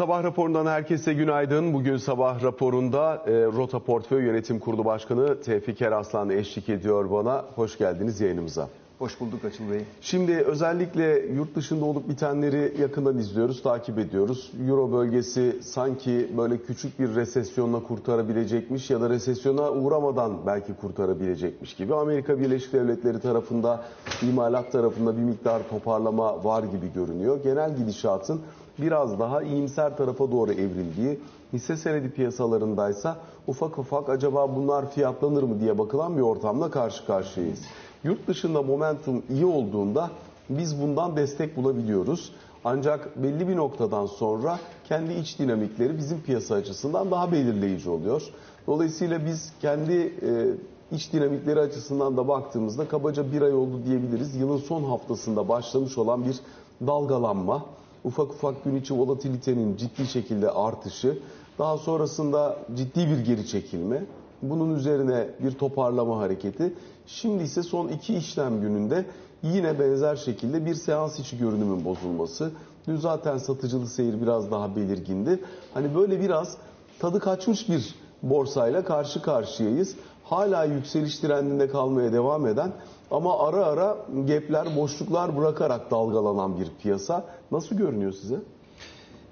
Sabah raporundan herkese günaydın. Bugün sabah raporunda e, Rota Portföy Yönetim Kurulu Başkanı Tevfik Eraslan eşlik ediyor bana. Hoş geldiniz yayınımıza. Hoş bulduk Açıl Bey. Şimdi özellikle yurt dışında olup bitenleri yakından izliyoruz, takip ediyoruz. Euro bölgesi sanki böyle küçük bir resesyonla kurtarabilecekmiş ya da resesyona uğramadan belki kurtarabilecekmiş gibi. Amerika Birleşik Devletleri tarafında, imalat tarafında bir miktar toparlama var gibi görünüyor. Genel gidişatın biraz daha iyimser tarafa doğru evrildiği, hisse senedi piyasalarındaysa ufak ufak acaba bunlar fiyatlanır mı diye bakılan bir ortamla karşı karşıyayız. Yurt dışında momentum iyi olduğunda biz bundan destek bulabiliyoruz. Ancak belli bir noktadan sonra kendi iç dinamikleri bizim piyasa açısından daha belirleyici oluyor. Dolayısıyla biz kendi e, iç dinamikleri açısından da baktığımızda kabaca bir ay oldu diyebiliriz. Yılın son haftasında başlamış olan bir dalgalanma, ufak ufak gün içi volatilitenin ciddi şekilde artışı, daha sonrasında ciddi bir geri çekilme, bunun üzerine bir toparlama hareketi. Şimdi ise son iki işlem gününde yine benzer şekilde bir seans içi görünümün bozulması. Dün zaten satıcılı seyir biraz daha belirgindi. Hani böyle biraz tadı kaçmış bir borsayla karşı karşıyayız. Hala yükseliş trendinde kalmaya devam eden ama ara ara gapler, boşluklar bırakarak dalgalanan bir piyasa. Nasıl görünüyor size?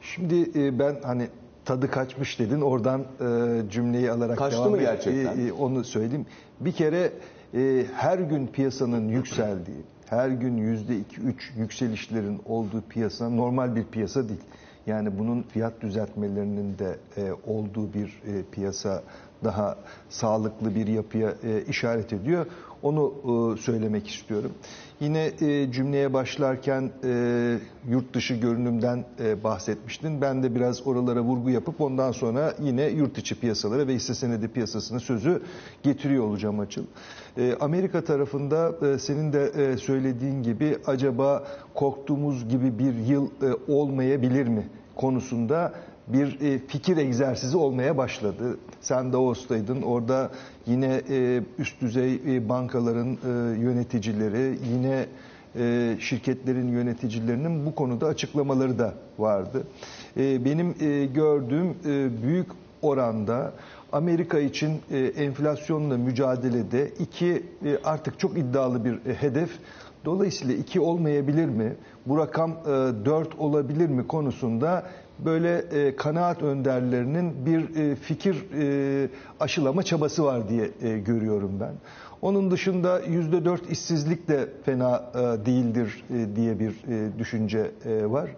Şimdi e, ben hani tadı kaçmış dedin. Oradan e, cümleyi alarak Kaçtı devam mı gerçekten? e, onu söyleyeyim. Bir kere her gün piyasanın yükseldiği, her gün yüzde iki üç yükselişlerin olduğu piyasa normal bir piyasa değil. Yani bunun fiyat düzeltmelerinin de olduğu bir piyasa daha sağlıklı bir yapıya e, işaret ediyor. Onu e, söylemek istiyorum. Yine e, cümleye başlarken e, yurt dışı görünümden e, bahsetmiştin. Ben de biraz oralara vurgu yapıp ondan sonra yine yurt içi piyasalara ve hisse senedi piyasasına sözü getiriyor olacağım açıl. E, Amerika tarafında e, senin de e, söylediğin gibi acaba korktuğumuz gibi bir yıl e, olmayabilir mi konusunda bir e, fikir egzersizi olmaya başladı. Sen Davos'taydın. Orada yine e, üst düzey e, bankaların yöneticileri, yine şirketlerin yöneticilerinin bu konuda açıklamaları da vardı. Benim gördüğüm büyük oranda Amerika için enflasyonla mücadelede iki artık çok iddialı bir hedef. Dolayısıyla iki olmayabilir mi? Bu rakam e, 4 olabilir mi konusunda böyle e, kanaat önderlerinin bir e, fikir e, aşılama çabası var diye e, görüyorum ben. Onun dışında yüzde dört işsizlik de fena e, değildir e, diye bir e, düşünce e, var.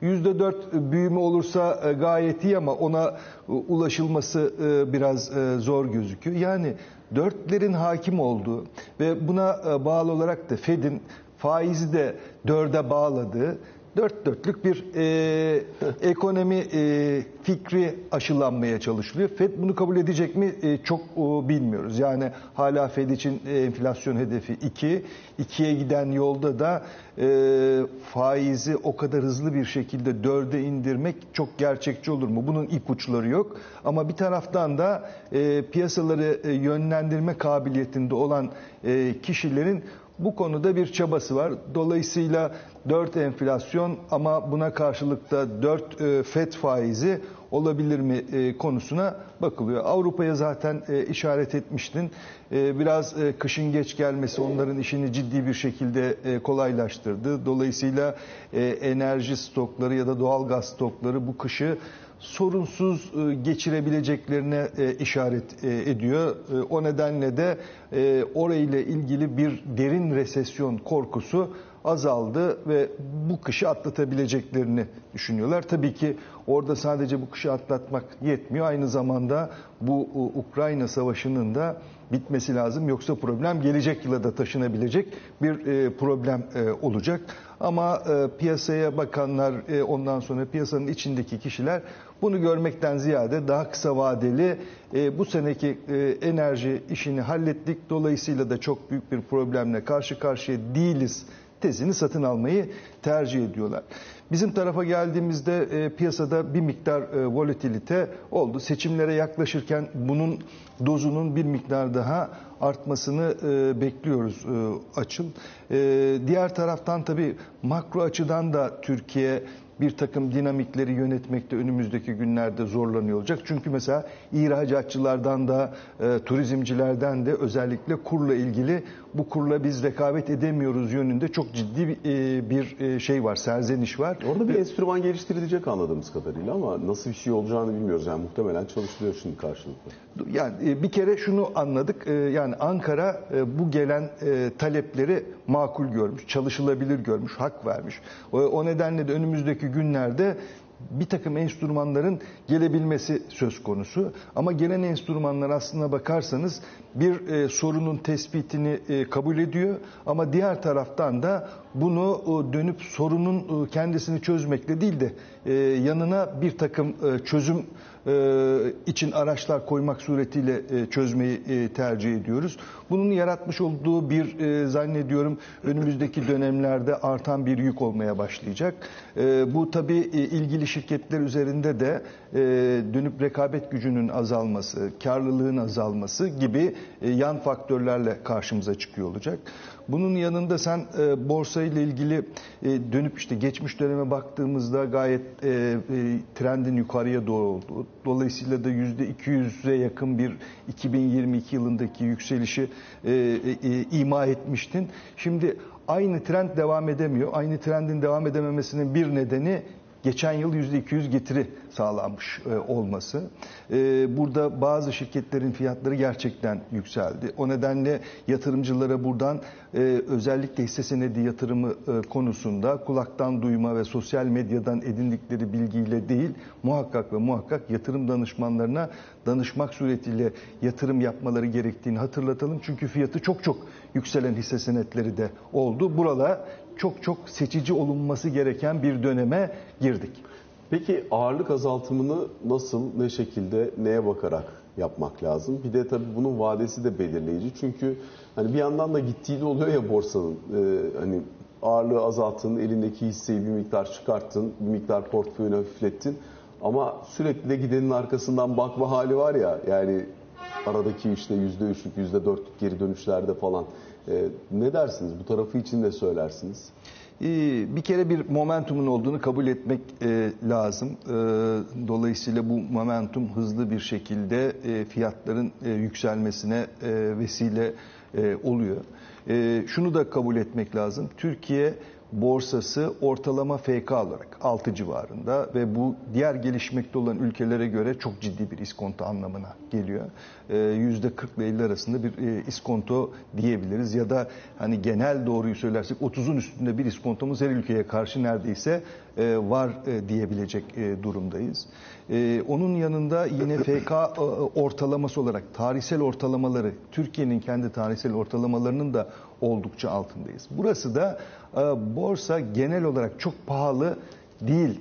Yüzde dört büyüme olursa e, gayet iyi ama ona e, ulaşılması e, biraz e, zor gözüküyor. Yani dörtlerin hakim olduğu ve buna e, bağlı olarak da Fed'in faizi de dörde bağladığı dört dörtlük bir e, ekonomi e, fikri aşılanmaya çalışılıyor. Fed bunu kabul edecek mi e, çok e, bilmiyoruz. Yani hala Fed için e, enflasyon hedefi 2. 2'ye giden yolda da e, faizi o kadar hızlı bir şekilde 4'e indirmek çok gerçekçi olur mu? Bunun ipuçları yok. Ama bir taraftan da e, piyasaları e, yönlendirme kabiliyetinde olan e, kişilerin bu konuda bir çabası var. Dolayısıyla 4 enflasyon ama buna karşılık da 4 e, FED faizi olabilir mi e, konusuna bakılıyor. Avrupa'ya zaten e, işaret etmiştin. Biraz kışın geç gelmesi onların işini ciddi bir şekilde kolaylaştırdı. Dolayısıyla enerji stokları ya da doğal gaz stokları bu kışı sorunsuz e, geçirebileceklerine e, işaret e, ediyor. O nedenle de orayla ilgili bir derin resesyon korkusu azaldı ve bu kışı atlatabileceklerini düşünüyorlar. Tabii ki orada sadece bu kışı atlatmak yetmiyor. Aynı zamanda bu Ukrayna savaşının da bitmesi lazım. Yoksa problem gelecek yıla da taşınabilecek bir problem olacak. Ama piyasaya bakanlar, ondan sonra piyasanın içindeki kişiler bunu görmekten ziyade daha kısa vadeli e, bu seneki e, enerji işini hallettik. Dolayısıyla da çok büyük bir problemle karşı karşıya değiliz tezini satın almayı tercih ediyorlar. Bizim tarafa geldiğimizde e, piyasada bir miktar e, volatilite oldu. Seçimlere yaklaşırken bunun dozunun bir miktar daha artmasını e, bekliyoruz e, açıl. E, diğer taraftan tabii makro açıdan da Türkiye bir takım dinamikleri yönetmekte önümüzdeki günlerde zorlanıyor olacak. Çünkü mesela ihracatçılardan da e, turizmcilerden de özellikle kurla ilgili bu kurla biz rekabet edemiyoruz yönünde çok ciddi bir, e, bir e, şey var, serzeniş var. Orada bir enstrüman geliştirilecek anladığımız kadarıyla ama nasıl bir şey olacağını bilmiyoruz. Yani muhtemelen çalışılıyor şimdi karşılıklı. Yani e, bir kere şunu anladık. Yani Ankara bu gelen talepleri makul görmüş, çalışılabilir görmüş, hak vermiş. O, o nedenle de önümüzdeki günlerde bir takım enstrümanların gelebilmesi söz konusu. Ama gelen enstrümanlar aslına bakarsanız bir e, sorunun tespitini e, kabul ediyor ama diğer taraftan da bunu e, dönüp sorunun e, kendisini çözmekle değil de e, yanına bir takım e, çözüm e, için araçlar koymak suretiyle e, çözmeyi e, tercih ediyoruz. Bunun yaratmış olduğu bir e, zannediyorum önümüzdeki dönemlerde artan bir yük olmaya başlayacak. E, Bu tabii e, ilgili şirketler üzerinde de e, dönüp rekabet gücünün azalması, karlılığın azalması gibi e, yan faktörlerle karşımıza çıkıyor olacak. Bunun yanında sen e, borsa ile ilgili e, dönüp işte geçmiş döneme baktığımızda gayet e, e, trendin yukarıya doğru olduğu, dolayısıyla da yüzde 200'e yakın bir 2022 yılındaki yükselişi e, e, ima etmiştin. Şimdi aynı trend devam edemiyor. Aynı trendin devam edememesinin bir nedeni geçen yıl %200 getiri sağlanmış e, olması. E, Burada bazı şirketlerin fiyatları gerçekten yükseldi. O nedenle yatırımcılara buradan e, özellikle hisse senedi yatırımı konusunda kulaktan duyma ve sosyal medyadan edindikleri bilgiyle değil muhakkak ve muhakkak yatırım danışmanlarına danışmak suretiyle yatırım yapmaları gerektiğini hatırlatalım. Çünkü fiyatı çok çok yükselen hisse senetleri de oldu. Buralar çok çok seçici olunması gereken bir döneme girdik. Peki ağırlık azaltımını nasıl, ne şekilde, neye bakarak yapmak lazım? Bir de tabii bunun vadesi de belirleyici. Çünkü hani bir yandan da gittiği de oluyor ya borsanın. Ee, hani ağırlığı azalttın, elindeki hisseyi bir miktar çıkarttın, bir miktar portföyünü hafiflettin. Ama sürekli de gidenin arkasından bakma hali var ya. Yani aradaki işte yüzde üçlük, yüzde dörtlük geri dönüşlerde falan. Ee, ne dersiniz? Bu tarafı için de söylersiniz. Ee, Bir kere bir momentumun olduğunu kabul etmek e, lazım. Ee, Dolayısıyla bu momentum hızlı bir şekilde e, fiyatların e, yükselmesine vesile oluyor. Şunu da kabul etmek lazım. Türkiye borsası ortalama FK olarak 6 civarında ve bu diğer gelişmekte olan ülkelere göre çok ciddi bir iskonto anlamına geliyor. Ee, Yüzde 40 ile 50 arasında bir e, iskonto diyebiliriz ya da hani genel doğruyu söylersek 30'un üstünde bir iskontomuz her ülkeye karşı neredeyse e, var e, diyebilecek e, durumdayız. E, Onun yanında yine FK e, ortalaması olarak tarihsel ortalamaları Türkiye'nin kendi tarihsel ortalamalarının da oldukça altındayız. Burası da e, borsa genel olarak çok pahalı değil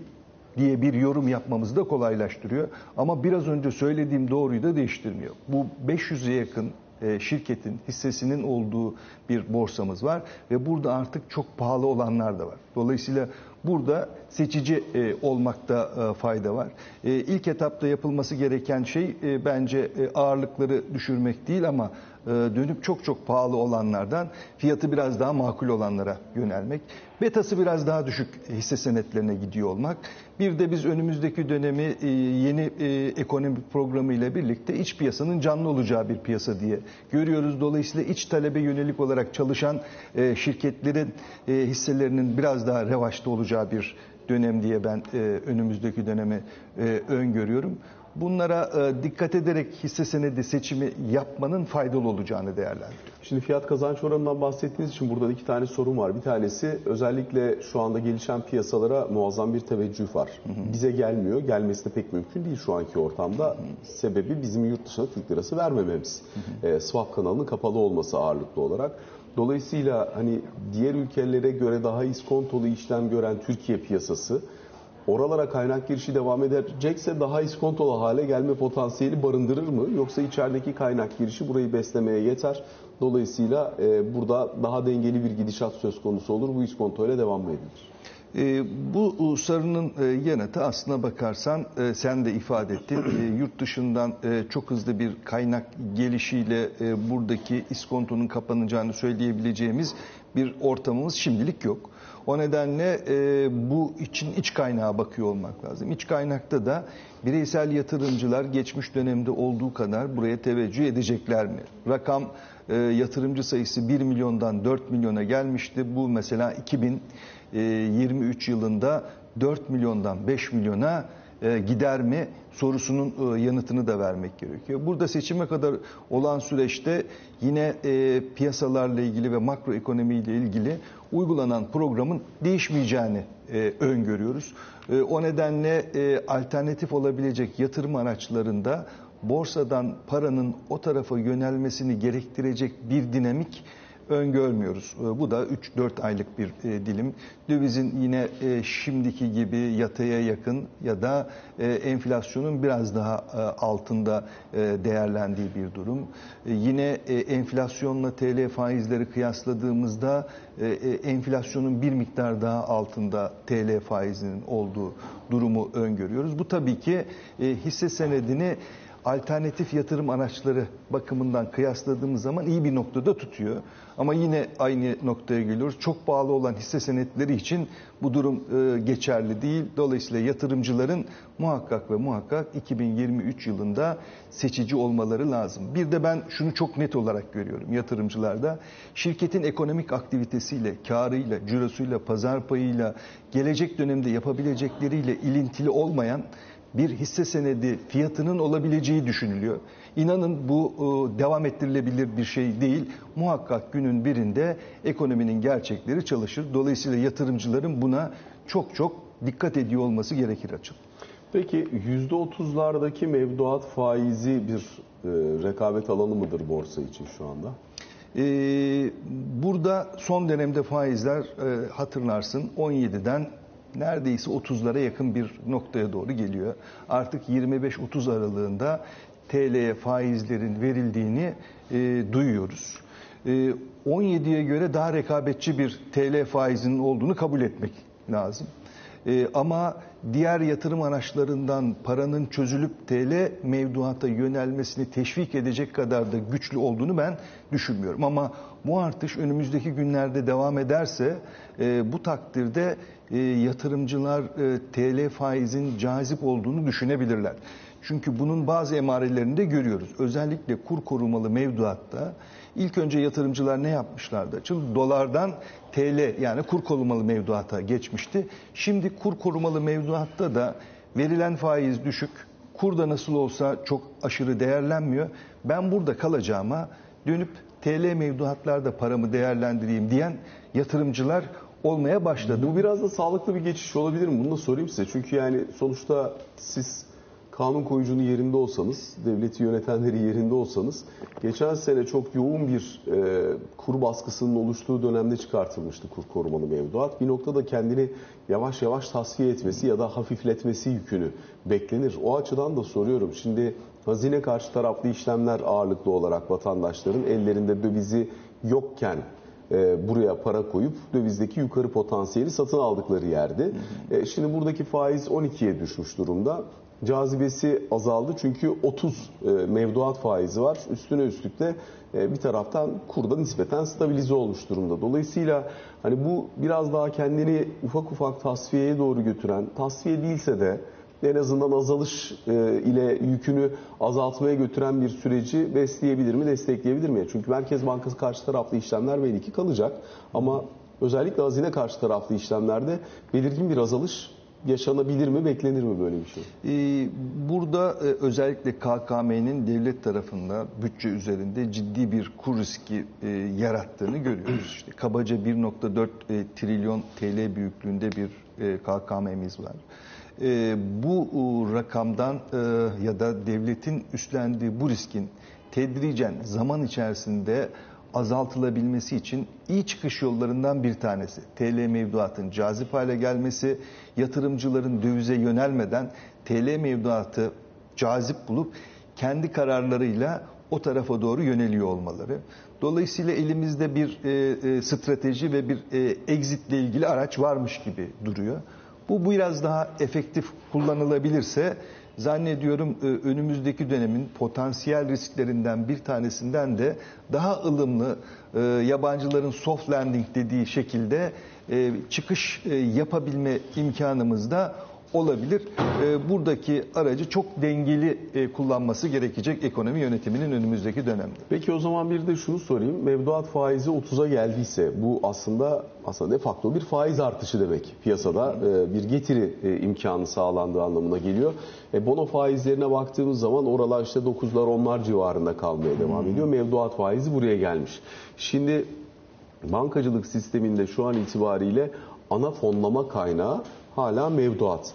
diye bir yorum yapmamızı da kolaylaştırıyor. Ama biraz önce söylediğim doğruyu da değiştirmiyor. Bu 500'e yakın e, şirketin hissesinin olduğu bir borsamız var ve burada artık çok pahalı olanlar da var. Dolayısıyla burada seçici e, olmakta e, fayda var. E, İlk etapta yapılması gereken şey e, bence e, ağırlıkları düşürmek değil ama e, dönüp çok çok pahalı olanlardan fiyatı biraz daha makul olanlara yönelmek. Betası biraz daha düşük hisse senetlerine gidiyor olmak. Bir de biz önümüzdeki dönemi e, yeni e, ekonomi programı ile birlikte iç piyasanın canlı olacağı bir piyasa diye görüyoruz. Dolayısıyla iç talebe yönelik olarak çalışan e, şirketlerin e, hisselerinin biraz daha revaçta olacağı bir dönem diye ben e, önümüzdeki dönemi e, öngörüyorum. Bunlara e, dikkat ederek hisse senedi seçimi yapmanın faydalı olacağını değerlendiriyorum. Şimdi fiyat kazanç oranından bahsettiğiniz için burada iki tane sorun var. Bir tanesi özellikle şu anda gelişen piyasalara muazzam bir teveccüh var. Bize gelmiyor. Gelmesi de pek mümkün değil şu anki ortamda. Sebebi bizim yurt dışına Türk lirası vermememiz. E, swap kanalının kapalı olması ağırlıklı olarak. Dolayısıyla hani diğer ülkelere göre daha iskontolu işlem gören Türkiye piyasası oralara kaynak girişi devam edecekse daha iskontolu hale gelme potansiyeli barındırır mı? Yoksa içerideki kaynak girişi burayı beslemeye yeter. Dolayısıyla e, burada daha dengeli bir gidişat söz konusu olur. Bu iskontoyla devam mı edilir? E, bu sarının e, yanıtı aslına bakarsan e, sen de ifade ettin. E, yurt dışından e, çok hızlı bir kaynak gelişiyle e, buradaki iskontonun kapanacağını söyleyebileceğimiz bir ortamımız şimdilik yok. O nedenle e, bu için iç kaynağa bakıyor olmak lazım. İç kaynakta da bireysel yatırımcılar geçmiş dönemde olduğu kadar buraya teveccüh edecekler mi? Rakam e, yatırımcı sayısı 1 milyondan 4 milyona gelmişti. Bu mesela 2023 yılında 4 milyondan 5 milyona e, gider mi sorusunun e, yanıtını da vermek gerekiyor. Burada seçime kadar olan süreçte yine e, piyasalarla ilgili ve makroekonomiyle ilgili uygulanan programın değişmeyeceğini öngörüyoruz. O nedenle alternatif olabilecek yatırım araçlarında borsadan paranın o tarafa yönelmesini gerektirecek bir dinamik öngörmüyoruz. Ee, bu da 3-4 aylık bir e, dilim. Dövizin yine e, şimdiki gibi yataya yakın ya da e, enflasyonun biraz daha altında değerlendiği bir durum. Yine enflasyonla TL faizleri kıyasladığımızda enflasyonun bir miktar daha altında TL faizinin olduğu durumu öngörüyoruz. Bu tabii ki hisse senedini alternatif yatırım araçları bakımından kıyasladığımız zaman iyi bir noktada tutuyor. Ama yine aynı noktaya geliyoruz. Çok bağlı olan hisse senetleri için bu durum e, geçerli değil. Dolayısıyla yatırımcıların muhakkak ve muhakkak 2023 yılında seçici olmaları lazım. Bir de ben şunu çok net olarak görüyorum yatırımcılarda. Şirketin ekonomik aktivitesiyle, karıyla, cirosuyla, pazar payıyla, gelecek dönemde yapabilecekleriyle ilintili olmayan bir hisse senedi fiyatının olabileceği düşünülüyor. İnanın bu e, devam ettirilebilir bir şey değil. Muhakkak günün birinde ekonominin gerçekleri çalışır. Dolayısıyla yatırımcıların buna çok çok dikkat ediyor olması gerekir açıl. Peki %30'lardaki mevduat faizi bir e, rekabet alanı mıdır borsa için şu anda? Ee, burada son dönemde faizler e, hatırlarsın 17'den neredeyse 30'lara yakın bir noktaya doğru geliyor. Artık 25-30 aralığında TL'ye faizlerin verildiğini e, duyuyoruz. E, 17'ye göre daha rekabetçi bir TL faizinin olduğunu kabul etmek lazım. E, ama diğer yatırım araçlarından paranın çözülüp TL mevduata yönelmesini teşvik edecek kadar da güçlü olduğunu ben düşünmüyorum. Ama bu artış önümüzdeki günlerde devam ederse e, bu takdirde e, yatırımcılar e, TL faizin cazip olduğunu düşünebilirler. Çünkü bunun bazı emarelerini de görüyoruz. Özellikle kur korumalı mevduatta ilk önce yatırımcılar ne yapmışlardı? Çünkü dolardan TL yani kur korumalı mevduata geçmişti. Şimdi kur korumalı mevduatta da verilen faiz düşük. Kurda nasıl olsa çok aşırı değerlenmiyor. Ben burada kalacağıma dönüp TL mevduatlarda paramı değerlendireyim diyen yatırımcılar olmaya başladı. Bu biraz da sağlıklı bir geçiş olabilir mi? Bunu da sorayım size. Çünkü yani sonuçta siz kanun koyucunun yerinde olsanız, devleti yönetenleri yerinde olsanız, geçen sene çok yoğun bir e, kur baskısının oluştuğu dönemde çıkartılmıştı kur korumalı mevduat. Bir noktada kendini yavaş yavaş tasfiye etmesi ya da hafifletmesi yükünü beklenir. O açıdan da soruyorum. Şimdi hazine karşı taraflı işlemler ağırlıklı olarak vatandaşların ellerinde dövizi yokken e, buraya para koyup dövizdeki yukarı potansiyeli satın aldıkları yerdi. E, şimdi buradaki faiz 12'ye düşmüş durumda. Cazibesi azaldı çünkü 30 e, mevduat faizi var. Üstüne üstlük de e, bir taraftan kurda nispeten stabilize olmuş durumda. Dolayısıyla hani bu biraz daha kendini ufak ufak tasfiyeye doğru götüren, tasfiye değilse de en azından azalış e, ile yükünü azaltmaya götüren bir süreci besleyebilir mi, destekleyebilir mi? Çünkü Merkez Bankası karşı taraflı işlemler belli ki kalacak ama özellikle hazine karşı taraflı işlemlerde belirgin bir azalış yaşanabilir mi, beklenir mi böyle bir şey? Ee, burada e, özellikle KKM'nin devlet tarafında bütçe üzerinde ciddi bir kur riski e, yarattığını görüyoruz. İşte kabaca 1.4 e, trilyon TL büyüklüğünde bir KKM'miz var. Bu rakamdan ya da devletin üstlendiği bu riskin tedricen zaman içerisinde azaltılabilmesi için iyi çıkış yollarından bir tanesi. TL mevduatın cazip hale gelmesi, yatırımcıların dövize yönelmeden TL mevduatı cazip bulup kendi kararlarıyla o tarafa doğru yöneliyor olmaları. Dolayısıyla elimizde bir e, e, strateji ve bir e, exit ile ilgili araç varmış gibi duruyor. Bu biraz daha efektif kullanılabilirse Zannediyorum e, önümüzdeki dönemin potansiyel risklerinden bir tanesinden de daha ılımlı e, yabancıların soft landing dediği şekilde e, çıkış yapabilme imkanımız da olabilir. E, buradaki aracı çok dengeli e, kullanması gerekecek ekonomi yönetiminin önümüzdeki dönemde. Peki o zaman bir de şunu sorayım. Mevduat faizi 30'a geldiyse bu aslında aslında de facto bir faiz artışı demek. Piyasada e, bir getiri e, imkanı sağlandığı anlamına geliyor. E, bono faizlerine baktığımız zaman oralar işte 9'lar 10'lar civarında kalmaya devam ediyor. Mevduat faizi buraya gelmiş. Şimdi bankacılık sisteminde şu an itibariyle ana fonlama kaynağı hala mevduat.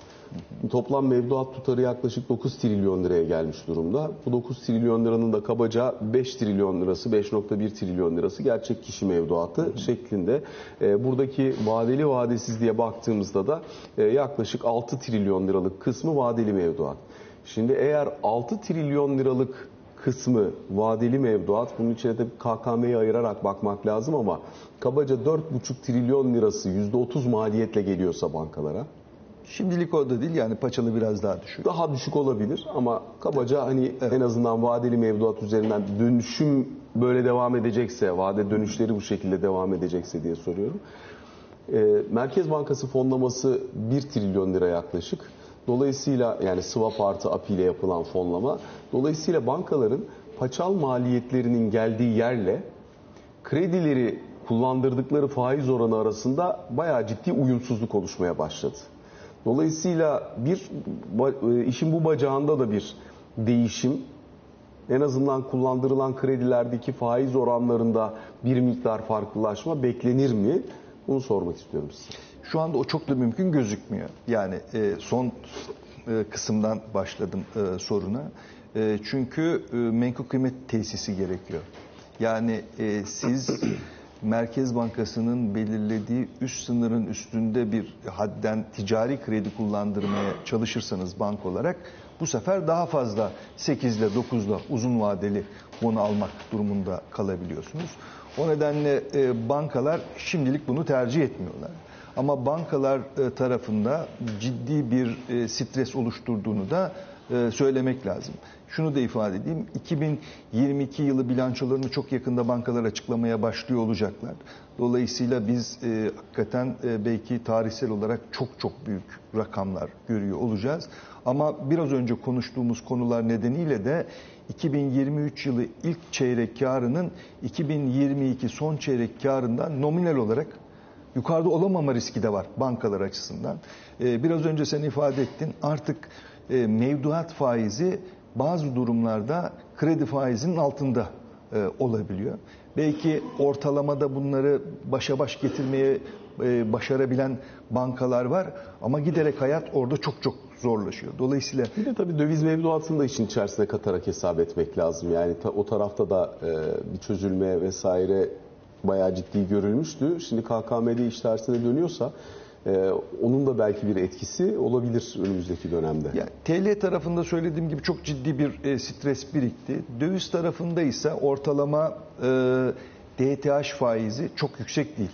Toplam mevduat tutarı yaklaşık 9 trilyon liraya gelmiş durumda. Bu 9 trilyon liranın da kabaca 5 trilyon lirası, 5.1 trilyon lirası gerçek kişi mevduatı şeklinde. E, buradaki vadeli vadesiz diye baktığımızda da e, yaklaşık 6 trilyon liralık kısmı vadeli mevduat. Şimdi eğer 6 trilyon liralık kısmı vadeli mevduat. Bunun içine de KKM'yi ayırarak bakmak lazım ama kabaca 4,5 trilyon lirası %30 maliyetle geliyorsa bankalara Şimdilik orada değil yani paçalı biraz daha düşük. daha düşük olabilir ama kabaca hani en azından vadeli mevduat üzerinden dönüşüm böyle devam edecekse, vade dönüşleri bu şekilde devam edecekse diye soruyorum. Ee, Merkez Bankası fonlaması 1 trilyon lira yaklaşık. Dolayısıyla yani swap artı API ile yapılan fonlama. Dolayısıyla bankaların paçal maliyetlerinin geldiği yerle kredileri kullandırdıkları faiz oranı arasında bayağı ciddi uyumsuzluk oluşmaya başladı. Dolayısıyla bir e, işin bu bacağında da bir değişim en azından kullandırılan kredilerdeki faiz oranlarında bir miktar farklılaşma beklenir mi? Bunu sormak istiyorum size. Şu anda o çok da mümkün gözükmüyor. Yani e, son e, kısımdan başladım e, soruna. E, çünkü e, menkul kıymet tesisi gerekiyor. Yani e, siz Merkez Bankası'nın belirlediği üst sınırın üstünde bir hadden ticari kredi kullandırmaya çalışırsanız bank olarak bu sefer daha fazla 8 ile 9 ile uzun vadeli bunu almak durumunda kalabiliyorsunuz. O nedenle e, bankalar şimdilik bunu tercih etmiyorlar. Ama bankalar e, tarafında ciddi bir e, stres oluşturduğunu da e, söylemek lazım. Şunu da ifade edeyim. 2022 yılı bilançolarını çok yakında bankalar açıklamaya başlıyor olacaklar. Dolayısıyla biz e, hakikaten e, belki tarihsel olarak çok çok büyük rakamlar görüyor olacağız. Ama biraz önce konuştuğumuz konular nedeniyle de 2023 yılı ilk çeyrek karının 2022 son çeyrek karından nominal olarak yukarıda olamama riski de var bankalar açısından. Ee, biraz önce sen ifade ettin artık e, mevduat faizi bazı durumlarda kredi faizinin altında e, olabiliyor. Belki ortalamada bunları başa baş getirmeye e, başarabilen bankalar var ama giderek hayat orada çok çok zorlaşıyor. Dolayısıyla Bir de tabii döviz mevduatını da işin içerisine katarak hesap etmek lazım. Yani ta- o tarafta da e, bir çözülme vesaire bayağı ciddi görülmüştü. Şimdi KKM'de iş tersine dönüyorsa e, onun da belki bir etkisi olabilir önümüzdeki dönemde. Ya, TL tarafında söylediğim gibi çok ciddi bir e, stres birikti. Döviz tarafında ise ortalama e, DTH faizi çok yüksek değil.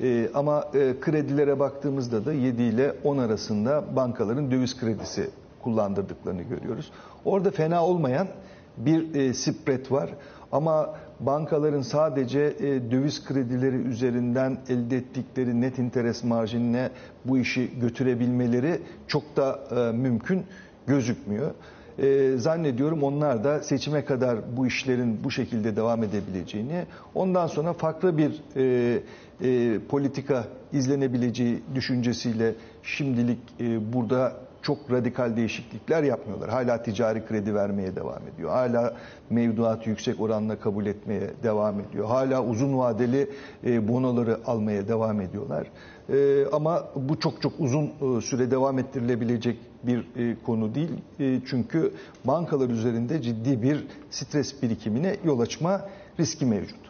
E, ama e, kredilere baktığımızda da 7 ile 10 arasında bankaların döviz kredisi kullandırdıklarını görüyoruz. Orada fena olmayan bir e, spread var. Ama bankaların sadece e, döviz kredileri üzerinden elde ettikleri net interes marjinine bu işi götürebilmeleri çok da mümkün gözükmüyor. E, zannediyorum onlar da seçime kadar bu işlerin bu şekilde devam edebileceğini, ondan sonra farklı bir e, e, politika izlenebileceği düşüncesiyle şimdilik e, burada çok radikal değişiklikler yapmıyorlar. Hala ticari kredi vermeye devam ediyor. Hala mevduatı yüksek oranla kabul etmeye devam ediyor. Hala uzun vadeli e, bonoları almaya devam ediyorlar. E, ama bu çok çok uzun e, süre devam ettirilebilecek bir e, konu değil. E, çünkü bankalar üzerinde ciddi bir stres birikimine yol açma riski mevcut.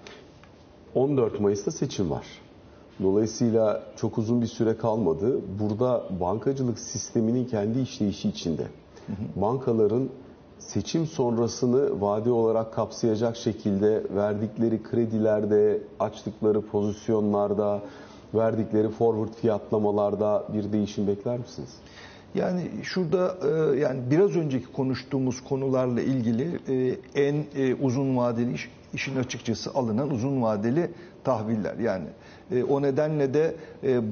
14 Mayıs'ta seçim var. Dolayısıyla çok uzun bir süre kalmadı. Burada bankacılık sisteminin kendi işleyişi içinde bankaların seçim sonrasını vade olarak kapsayacak şekilde verdikleri kredilerde, açtıkları pozisyonlarda, verdikleri forward fiyatlamalarda bir değişim bekler misiniz? Yani şurada e, yani biraz önceki konuştuğumuz konularla ilgili e, en e, uzun vadeli iş, işin açıkçası alınan uzun vadeli tahviller yani o nedenle de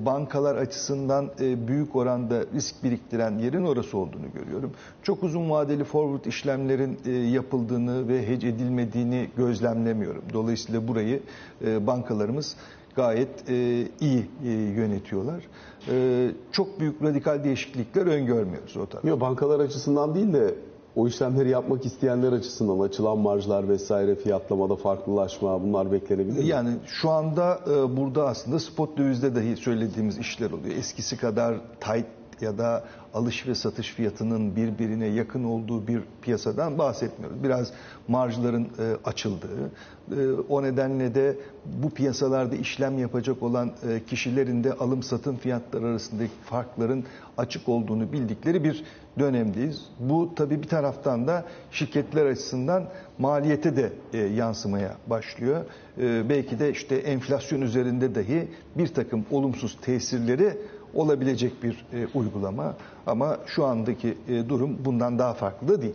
bankalar açısından büyük oranda risk biriktiren yerin orası olduğunu görüyorum. Çok uzun vadeli forward işlemlerin yapıldığını ve hedge edilmediğini gözlemlemiyorum. Dolayısıyla burayı bankalarımız gayet iyi yönetiyorlar. Çok büyük radikal değişiklikler öngörmüyoruz o tarafta. Yok bankalar açısından değil de o işlemleri yapmak isteyenler açısından açılan marjlar vesaire fiyatlamada farklılaşma bunlar beklenebilir mi? Yani şu anda e, burada aslında spot dövizde dahi söylediğimiz işler oluyor. Eskisi kadar tight ya da alış ve satış fiyatının birbirine yakın olduğu bir piyasadan bahsetmiyoruz. Biraz marjların e, açıldığı, e, o nedenle de bu piyasalarda işlem yapacak olan e, kişilerin de alım satım fiyatları arasındaki farkların açık olduğunu bildikleri bir dönemdeyiz. Bu tabii bir taraftan da şirketler açısından maliyete de e, yansımaya başlıyor. E, belki de işte enflasyon üzerinde dahi bir takım olumsuz tesirleri olabilecek bir e, uygulama ama şu andaki e, durum bundan daha farklı değil.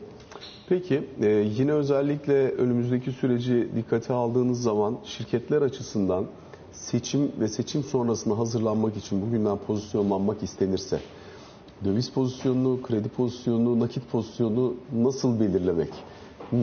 Peki e, yine özellikle önümüzdeki süreci dikkate aldığınız zaman şirketler açısından seçim ve seçim sonrasında hazırlanmak için bugünden pozisyonlanmak istenirse döviz pozisyonunu, kredi pozisyonunu, nakit pozisyonunu nasıl belirlemek?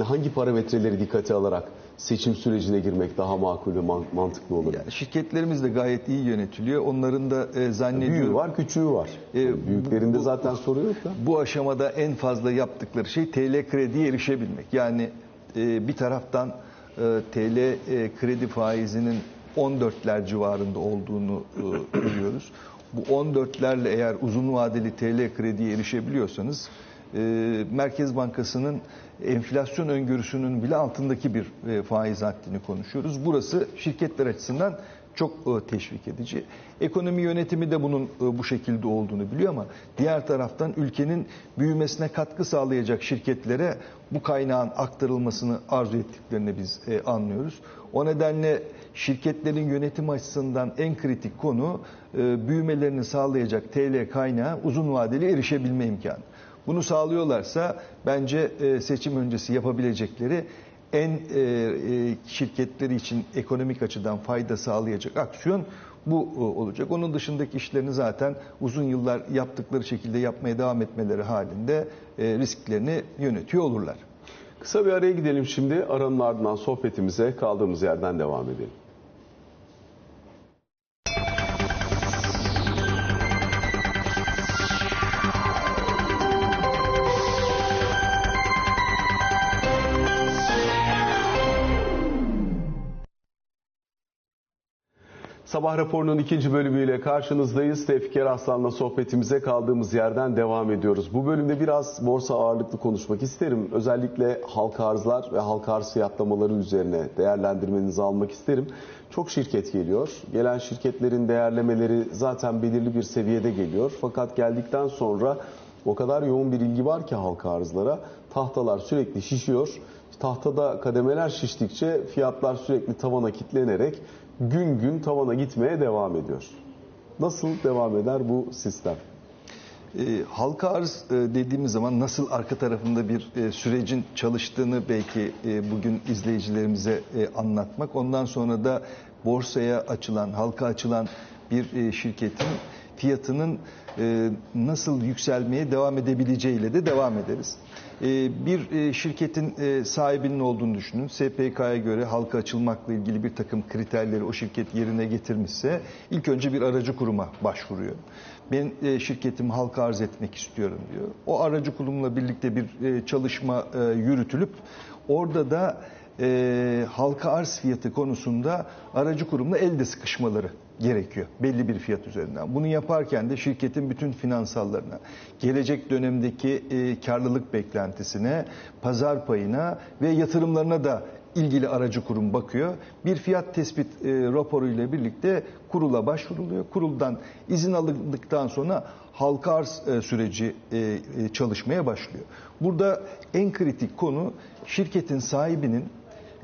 Hangi parametreleri dikkate alarak seçim sürecine girmek daha makul ve mantıklı olur. Yani şirketlerimiz de gayet iyi yönetiliyor. Onların da e, zannediyorum... Büyüğü var, küçüğü var. E, Büyüklerinde bu, zaten soru yok da. Bu aşamada en fazla yaptıkları şey TL krediye erişebilmek. Yani e, bir taraftan e, TL e, kredi faizinin 14'ler civarında olduğunu e, görüyoruz. Bu 14'lerle eğer uzun vadeli TL krediye erişebiliyorsanız e, Merkez Bankası'nın enflasyon öngörüsünün bile altındaki bir e, faiz haddini konuşuyoruz. Burası şirketler açısından çok e, teşvik edici. Ekonomi yönetimi de bunun e, bu şekilde olduğunu biliyor ama diğer taraftan ülkenin büyümesine katkı sağlayacak şirketlere bu kaynağın aktarılmasını arzu ettiklerini biz anlıyoruz. O nedenle şirketlerin yönetim açısından en kritik konu büyümelerini sağlayacak TL kaynağı uzun vadeli erişebilme imkanı. Bunu sağlıyorlarsa bence e, seçim öncesi yapabilecekleri en e, e, şirketleri için ekonomik açıdan fayda sağlayacak aksiyon bu olacak. Onun dışındaki işlerini zaten uzun yıllar yaptıkları şekilde yapmaya devam etmeleri halinde risklerini yönetiyor olurlar. Kısa bir araya gidelim şimdi. Aranın ardından sohbetimize kaldığımız yerden devam edelim. Sabah raporunun ikinci bölümüyle karşınızdayız. Tevfik Aslan'la sohbetimize kaldığımız yerden devam ediyoruz. Bu bölümde biraz borsa ağırlıklı konuşmak isterim. Özellikle halka arzlar ve halka arz fiyatlamaları üzerine değerlendirmenizi almak isterim. Çok şirket geliyor. Gelen şirketlerin değerlemeleri zaten belirli bir seviyede geliyor. Fakat geldikten sonra o kadar yoğun bir ilgi var ki halka arzlara. Tahtalar sürekli şişiyor. Tahtada kademeler şiştikçe fiyatlar sürekli tavana kitlenerek gün gün tavana gitmeye devam ediyor. Nasıl devam eder bu sistem? E, halka arz e, dediğimiz zaman nasıl arka tarafında bir e, sürecin çalıştığını belki e, bugün izleyicilerimize e, anlatmak. Ondan sonra da borsaya açılan, halka açılan bir e, şirketin fiyatının e, nasıl yükselmeye devam edebileceğiyle de devam ederiz. E, bir e, şirketin sahibinin olduğunu düşünün. SPK'ya göre halka açılmakla ilgili bir takım kriterleri o şirket yerine getirmişse ilk önce bir aracı kuruma başvuruyor. Ben şirketimi halka arz etmek istiyorum diyor. O aracı kurumla birlikte bir çalışma yürütülüp orada da halka arz fiyatı konusunda aracı kurumla elde sıkışmaları gerekiyor belli bir fiyat üzerinden. Bunu yaparken de şirketin bütün finansallarına, gelecek dönemdeki e, karlılık beklentisine, pazar payına ve yatırımlarına da ilgili aracı kurum bakıyor. Bir fiyat tespit e, raporu ile birlikte kurula başvuruluyor. Kuruldan izin alındıktan sonra halka arz e, süreci e, e, çalışmaya başlıyor. Burada en kritik konu şirketin sahibinin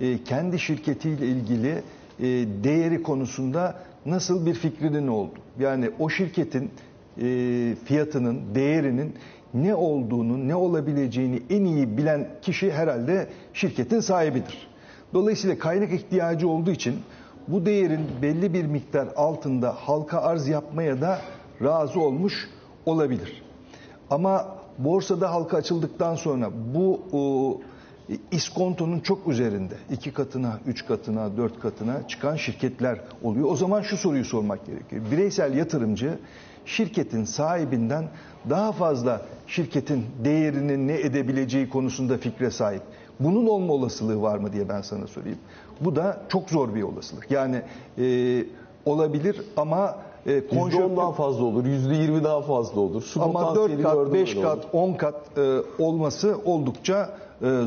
e, kendi şirketiyle ilgili e, değeri konusunda nasıl bir fikrinin oldu? Yani o şirketin e, fiyatının, değerinin ne olduğunu, ne olabileceğini en iyi bilen kişi herhalde şirketin sahibidir. Dolayısıyla kaynak ihtiyacı olduğu için bu değerin belli bir miktar altında halka arz yapmaya da razı olmuş olabilir. Ama borsada halka açıldıktan sonra bu iskontonun çok üzerinde iki katına, üç katına, dört katına çıkan şirketler oluyor. O zaman şu soruyu sormak gerekiyor. Bireysel yatırımcı şirketin sahibinden daha fazla şirketin değerini ne edebileceği konusunda fikre sahip. Bunun olma olasılığı var mı diye ben sana sorayım. Bu da çok zor bir olasılık. Yani e, olabilir ama e, %10 daha fazla olur, %20 daha fazla olur. Şu ama 4 potansiyeli kat, gördüm 5 öyle kat, oldu. 10 kat e, olması oldukça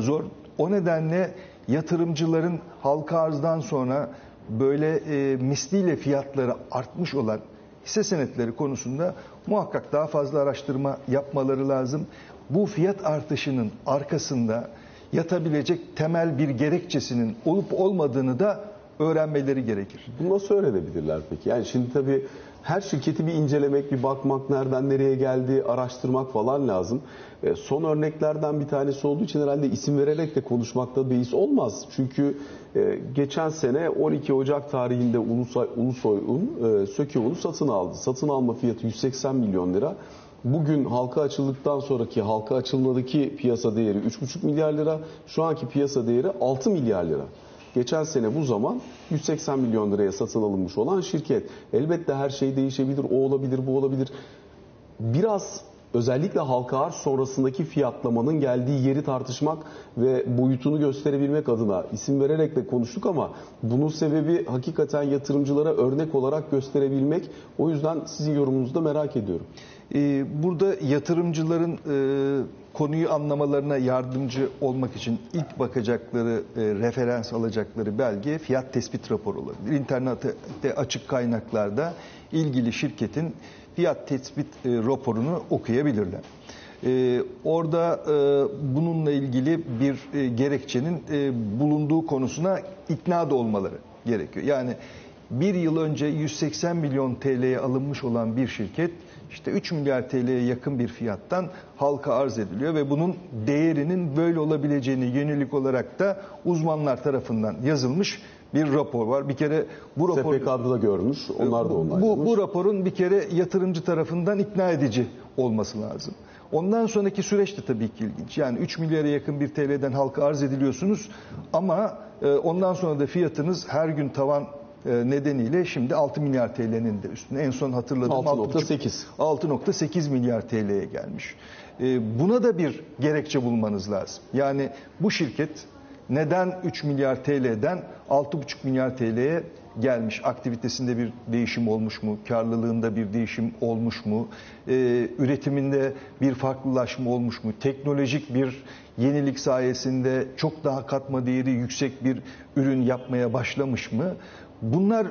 zor. O nedenle yatırımcıların halka arzdan sonra böyle e, misliyle fiyatları artmış olan hisse senetleri konusunda muhakkak daha fazla araştırma yapmaları lazım. Bu fiyat artışının arkasında yatabilecek temel bir gerekçesinin olup olmadığını da öğrenmeleri gerekir. Bunu nasıl öğrenebilirler peki? Yani şimdi tabii her şirketi bir incelemek, bir bakmak, nereden nereye geldi, araştırmak falan lazım. E, son örneklerden bir tanesi olduğu için herhalde isim vererek de konuşmakta beis olmaz. Çünkü e, geçen sene 12 Ocak tarihinde Ulusay, Ulusoy'un e, Sökeoğlu satın aldı. Satın alma fiyatı 180 milyon lira. Bugün halka açıldıktan sonraki halka açılmadaki piyasa değeri 3,5 milyar lira. Şu anki piyasa değeri 6 milyar lira. Geçen sene bu zaman 180 milyon liraya satın alınmış olan şirket. Elbette her şey değişebilir, o olabilir, bu olabilir. Biraz özellikle halka arz sonrasındaki fiyatlamanın geldiği yeri tartışmak ve boyutunu gösterebilmek adına isim vererek de konuştuk ama bunun sebebi hakikaten yatırımcılara örnek olarak gösterebilmek. O yüzden sizin yorumunuzu da merak ediyorum. Ee, Burada yatırımcıların e, konuyu anlamalarına yardımcı olmak için ilk bakacakları, e, referans alacakları belge fiyat tespit raporu olabilir. İnternette açık kaynaklarda ilgili şirketin fiyat tespit e, raporunu okuyabilirler. E, Orada e, bununla ilgili bir e, gerekçenin e, bulunduğu konusuna ikna da olmaları gerekiyor. Yani bir yıl önce 180 milyon TL'ye alınmış olan bir şirket işte 3 milyar TL'ye yakın bir fiyattan halka arz ediliyor ve bunun değerinin böyle olabileceğini yönelik olarak da uzmanlar tarafından yazılmış bir rapor var. Bir kere bu rapor SPK'da da görmüş, onlar da onaylamış. bu, bu raporun bir kere yatırımcı tarafından ikna edici olması lazım. Ondan sonraki süreç de tabii ki ilginç. Yani 3 milyara yakın bir TL'den halka arz ediliyorsunuz ama e, ondan sonra da fiyatınız her gün tavan nedeniyle şimdi 6 milyar TL'nin de üstüne en son hatırladığım 6.8. 6.8 milyar TL'ye gelmiş. E, Buna da bir gerekçe bulmanız lazım. Yani bu şirket neden 3 milyar TL'den 6,5 milyar TL'ye gelmiş? Aktivitesinde bir değişim olmuş mu? Karlılığında bir değişim olmuş mu? Ee, üretiminde bir farklılaşma olmuş mu? Teknolojik bir yenilik sayesinde çok daha katma değeri yüksek bir ürün yapmaya başlamış mı? Bunlar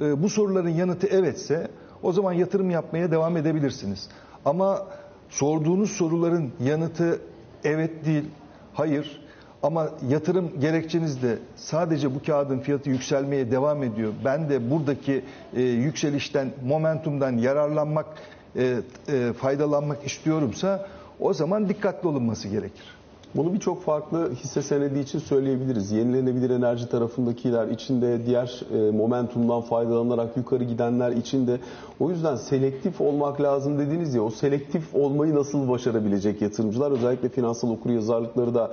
e, bu soruların yanıtı evetse o zaman yatırım yapmaya devam edebilirsiniz. Ama sorduğunuz soruların yanıtı evet değil, hayır. Ama yatırım gerekçeniz de sadece bu kağıdın fiyatı yükselmeye devam ediyor. Ben de buradaki e, yükselişten, momentumdan yararlanmak, e, e, faydalanmak istiyorumsa o zaman dikkatli olunması gerekir. Bunu birçok farklı hisse senedi için söyleyebiliriz. Yenilenebilir enerji tarafındakiler içinde, diğer e, momentumdan faydalanarak yukarı gidenler içinde. O yüzden selektif olmak lazım dediniz ya, o selektif olmayı nasıl başarabilecek yatırımcılar? Özellikle finansal okuryazarlıkları da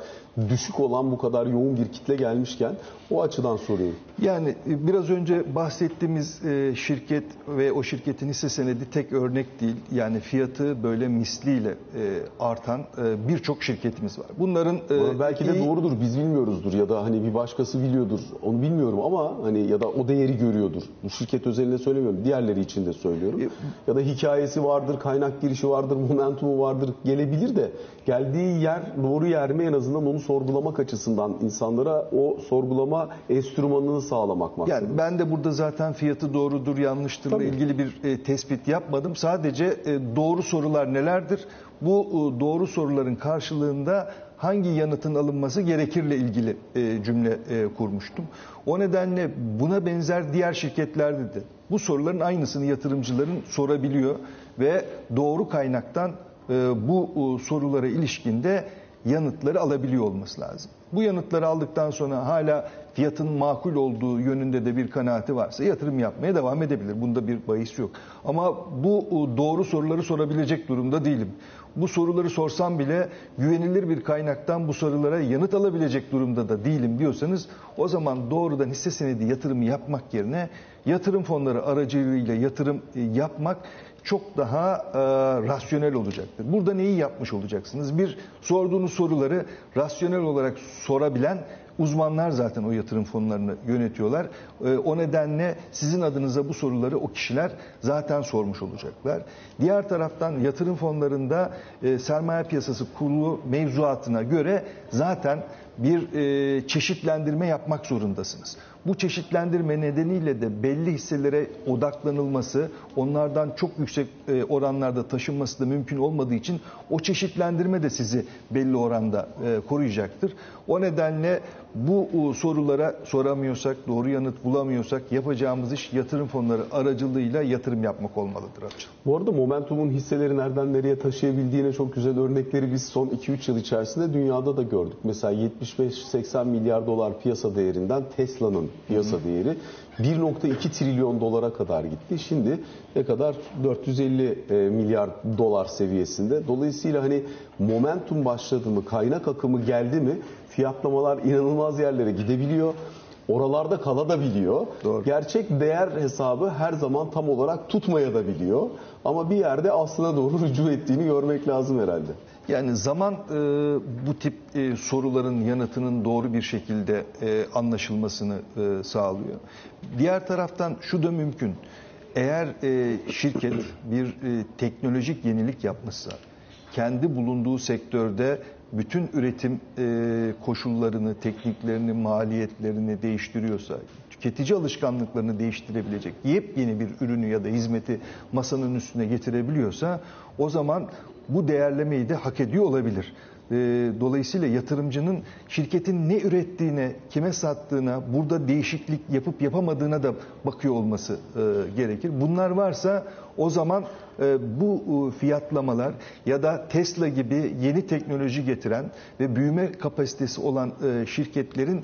düşük olan bu kadar yoğun bir kitle gelmişken o açıdan soruyorum. Yani e, biraz önce bahsettiğimiz e, şirket ve o şirketin hisse senedi tek örnek değil. Yani fiyatı böyle misliyle artan birçok şirketimiz var. Bunların e, belki de iyi- doğrudur, biz bilmiyoruzdur ya da hani bir başkası biliyordur. Onu bilmiyorum ama hani ya da o değeri görüyordur. Bu şirket özelinde söylemiyorum, diğerleri için de söylüyorum. Ya da hikayesi vardır, kaynak girişi vardır, momentumu vardır, gelebilir de geldiği yer doğru yer mi en azından onu sorgulamak açısından insanlara o sorgulama enstrümanını sağlamak maksadı. Yani ben de burada zaten fiyatı doğrudur yanlıştırla Tabii. ilgili bir e, tespit yapmadım. Sadece e, doğru sorular nelerdir? bu e, doğru soruların karşılığında hangi yanıtın alınması gerekirle ilgili e, cümle e, kurmuştum. O nedenle buna benzer diğer şirketlerde de bu soruların aynısını yatırımcıların sorabiliyor ve doğru kaynaktan e, bu e, sorulara ilişkinde yanıtları alabiliyor olması lazım. Bu yanıtları aldıktan sonra hala fiyatın makul olduğu yönünde de bir kanaati varsa yatırım yapmaya devam edebilir. Bunda bir bahis yok. Ama bu e, doğru soruları sorabilecek durumda değilim. Bu soruları sorsam bile güvenilir bir kaynaktan bu sorulara yanıt alabilecek durumda da değilim diyorsanız o zaman doğrudan hisse senedi yatırımı yapmak yerine yatırım fonları aracılığıyla yatırım e, yapmak çok daha e, rasyonel olacaktır. Burada neyi yapmış olacaksınız? Bir sorduğunuz soruları rasyonel olarak sorabilen uzmanlar zaten o yatırım fonlarını yönetiyorlar. E, o nedenle sizin adınıza bu soruları o kişiler zaten sormuş olacaklar. Diğer taraftan yatırım fonlarında e, sermaye piyasası kurulu mevzuatına göre zaten bir e, çeşitlendirme yapmak zorundasınız. Bu çeşitlendirme nedeniyle de belli hisselere odaklanılması, onlardan çok yüksek e, oranlarda taşınması da mümkün olmadığı için o çeşitlendirme de sizi belli oranda e, koruyacaktır. O nedenle bu sorulara soramıyorsak, doğru yanıt bulamıyorsak yapacağımız iş yatırım fonları aracılığıyla yatırım yapmak olmalıdır. Açın. Bu arada Momentum'un hisseleri nereden nereye taşıyabildiğine çok güzel örnekleri biz son 2-3 yıl içerisinde dünyada da gördük. Mesela 75-80 milyar dolar piyasa değerinden Tesla'nın piyasa değeri 1.2 trilyon dolara kadar gitti. Şimdi ne kadar 450 e, milyar dolar seviyesinde. Dolayısıyla hani momentum başladı mı, kaynak akımı geldi mi fiyatlamalar inanılmaz yerlere gidebiliyor. Oralarda kalabiliyor. Doğru. Gerçek değer hesabı her zaman tam olarak tutmaya da biliyor. Ama bir yerde aslına doğru rücu ettiğini görmek lazım herhalde. Yani zaman e, bu tip e, soruların yanıtının doğru bir şekilde e, anlaşılmasını e, sağlıyor. Diğer taraftan şu da mümkün. Eğer e, şirket bir e, teknolojik yenilik yapmışsa, kendi bulunduğu sektörde bütün üretim e, koşullarını, tekniklerini, maliyetlerini değiştiriyorsa, tüketici alışkanlıklarını değiştirebilecek yepyeni bir ürünü ya da hizmeti masanın üstüne getirebiliyorsa o zaman bu değerlemeyi de hak ediyor olabilir. E, Dolayısıyla yatırımcının şirketin ne ürettiğine, kime sattığına, burada değişiklik yapıp yapamadığına da bakıyor olması e, gerekir. Bunlar varsa o zaman e, bu e, fiyatlamalar ya da Tesla gibi yeni teknoloji getiren ve büyüme kapasitesi olan şirketlerin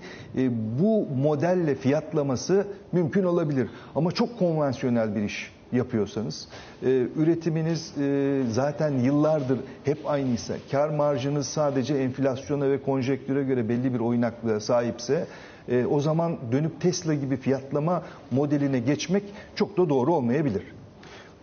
bu modelle fiyatlaması mümkün olabilir. Ama çok konvansiyonel bir iş yapıyorsanız, e, üretiminiz e, zaten yıllardır hep aynıysa, kar marjınız sadece enflasyona ve konjektüre göre belli bir oynaklığa sahipse, e, o zaman dönüp Tesla gibi fiyatlama modeline geçmek çok da doğru olmayabilir.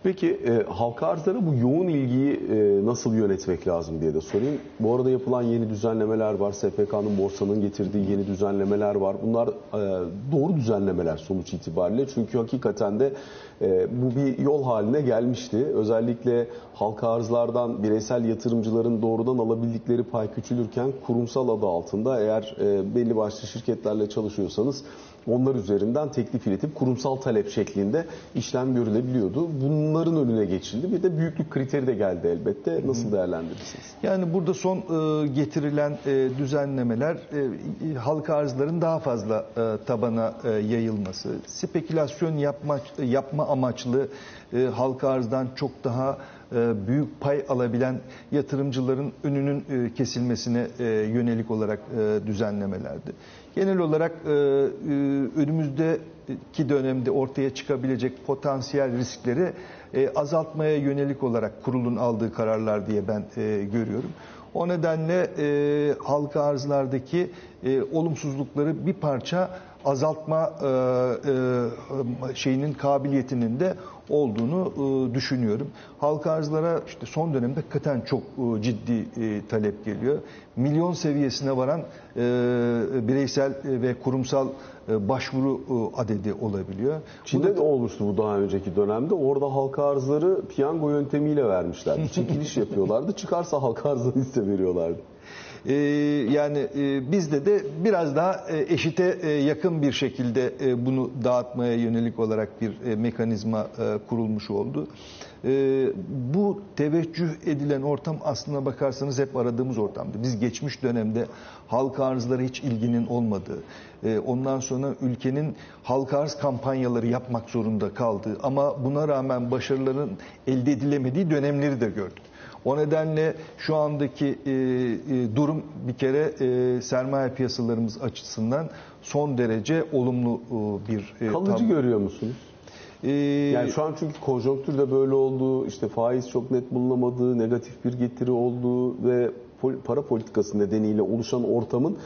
Peki e, halka arzlara bu yoğun ilgiyi e, nasıl yönetmek lazım diye de sorayım. Bu arada yapılan yeni düzenlemeler var. SPK'nın borsanın getirdiği yeni düzenlemeler var. Bunlar e, doğru düzenlemeler sonuç itibariyle. Çünkü hakikaten de bu bir yol haline gelmişti. Özellikle halka arzlardan bireysel yatırımcıların doğrudan alabildikleri pay küçülürken kurumsal adı altında eğer e, belli başlı şirketlerle çalışıyorsanız onlar üzerinden teklif iletip kurumsal talep şeklinde işlem görülebiliyordu. Bunların önüne geçildi. Bir de büyüklük kriteri de geldi elbette. Nasıl değerlendirirsiniz? Yani burada son e, getirilen e, düzenlemeler e, halka arzların daha fazla tabana yayılması, spekülasyon yapma, yapma amaçlı halka arzdan çok daha büyük pay alabilen yatırımcıların önünün e, kesilmesine e, yönelik olarak e, düzenlemelerdi. Genel olarak e, e, önümüzdeki dönemde ortaya çıkabilecek potansiyel riskleri e, azaltmaya yönelik olarak kurulun aldığı kararlar diye ben e, görüyorum. O nedenle e, halka arzlardaki e, olumsuzlukları bir parça azaltma e, e, şeyinin kabiliyetinin de olduğunu e, düşünüyorum. Halka arzlara işte son dönemde hakikaten çok e, ciddi e, talep geliyor. Milyon seviyesine varan e, bireysel ve kurumsal e, başvuru e, adedi olabiliyor. Çin'de de olmuştu bu daha önceki dönemde. Orada halka arzları piyango yöntemiyle vermişlerdi. Çekiliş yapıyorlardı. Çıkarsa halka arzları hisse veriyorlardı. E, yani e, bizde de biraz daha e, eşite e, yakın bir şekilde e, bunu dağıtmaya yönelik olarak bir e, mekanizma e, kurulmuş oldu. E, bu teveccüh edilen ortam aslına bakarsanız hep aradığımız ortamdı. Biz geçmiş dönemde halka arzlara hiç ilginin olmadığı, e, ondan sonra ülkenin halka arz kampanyaları yapmak zorunda kaldığı ama buna rağmen başarıların elde edilemediği dönemleri de gördük. O nedenle şu andaki e, e, durum bir kere e, sermaye piyasalarımız açısından son derece olumlu e, bir e, Kalıcı tablo. görüyor musunuz? E, Yani şu an çünkü konjonktür de böyle oldu, işte faiz çok net bulunamadığı, negatif bir getiri olduğu ve pol- para politikası nedeniyle oluşan ortamın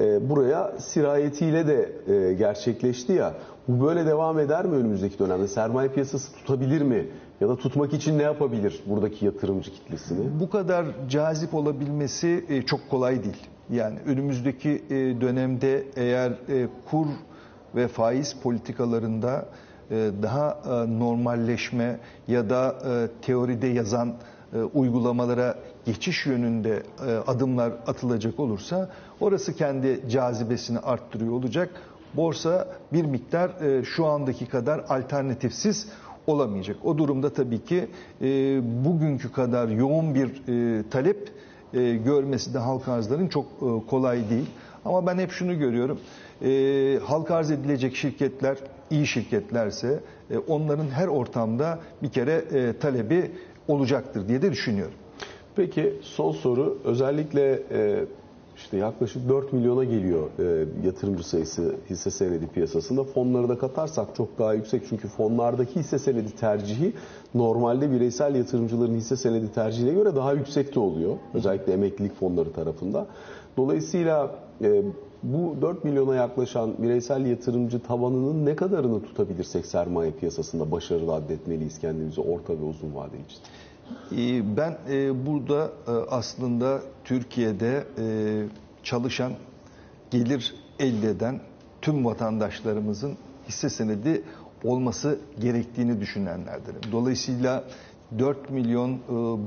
e, buraya sirayetiyle de e, gerçekleşti ya. Bu böyle devam eder mi önümüzdeki dönemde? Sermaye piyasası tutabilir mi? Ya da tutmak için ne yapabilir buradaki yatırımcı kitlesini? bu kadar cazip olabilmesi e, çok kolay değil. Yani önümüzdeki e, dönemde eğer e, kur ve faiz politikalarında daha normalleşme ya da teoride yazan uygulamalara geçiş yönünde adımlar atılacak olursa orası kendi cazibesini arttırıyor olacak. Borsa bir miktar şu andaki kadar alternatifsiz olamayacak. O durumda tabii ki e, bugünkü kadar yoğun bir e, talep e, görmesi de halk arzların çok e, kolay değil. Ama ben hep şunu görüyorum. E, halk arz edilecek şirketler iyi şirketlerse e, onların her ortamda bir kere e, talebi olacaktır diye de düşünüyorum. Peki son soru özellikle e, işte yaklaşık 4 milyona geliyor e, yatırımcı sayısı hisse senedi piyasasında. Fonları da katarsak çok daha yüksek çünkü fonlardaki hisse senedi tercihi normalde bireysel yatırımcıların hisse senedi tercihine göre daha yüksekte oluyor. Özellikle emeklilik fonları tarafında. Dolayısıyla e, bu 4 milyona yaklaşan bireysel yatırımcı tabanının ne kadarını tutabilirsek sermaye piyasasında başarılı addetmeliyiz kendimizi orta ve uzun vade için? Ee, Ben e, burada e, aslında Türkiye'de e, çalışan, gelir elde eden tüm vatandaşlarımızın hisse senedi olması gerektiğini düşünenlerdenim. Dolayısıyla 4 milyon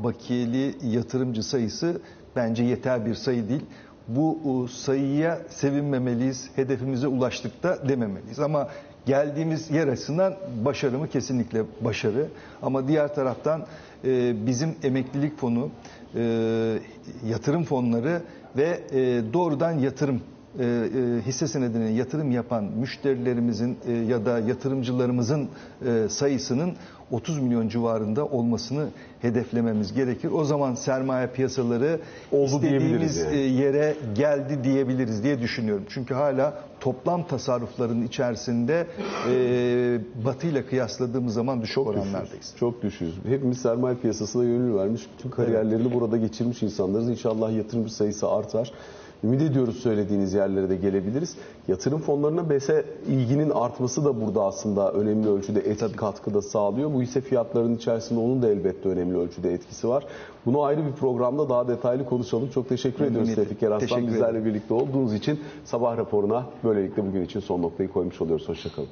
bakiyeli yatırımcı sayısı bence yeter bir sayı değil. Bu sayıya sevinmemeliyiz, hedefimize ulaştık da dememeliyiz. Ama geldiğimiz yer açısından başarı mı? Kesinlikle başarı. Ama diğer taraftan e, bizim emeklilik fonu, e, yatırım fonları ve e, doğrudan yatırım e, e, hisse senedine yatırım yapan müşterilerimizin e, ya da yatırımcılarımızın e, sayısının 30 milyon civarında olmasını hedeflememiz gerekir. O zaman sermaye piyasaları Oldu diyebiliriz istediğimiz yani. e, yere geldi diyebiliriz diye düşünüyorum. Çünkü hala toplam tasarrufların içerisinde e, Batı ile kıyasladığımız zaman düşük oranlardayız. Çok düşüyoruz. Hepimiz sermaye piyasasına gönül vermiş, bütün kariyerlerini burada geçirmiş insanlarız. İnşallah yatırımcı sayısı artar. Ümit ediyoruz söylediğiniz yerlere de gelebiliriz. Yatırım fonlarına BES'e ilginin artması da burada aslında önemli ölçüde etki katkıda sağlıyor. Bu hisse fiyatlarının içerisinde onun da elbette önemli ölçüde etkisi var. Bunu ayrı bir programda daha detaylı konuşalım. Çok teşekkür ediyoruz. Tevfik Eraslan bizlerle birlikte olduğunuz için. Sabah raporuna böylelikle bugün için son noktayı koymuş oluyoruz. Hoşçakalın.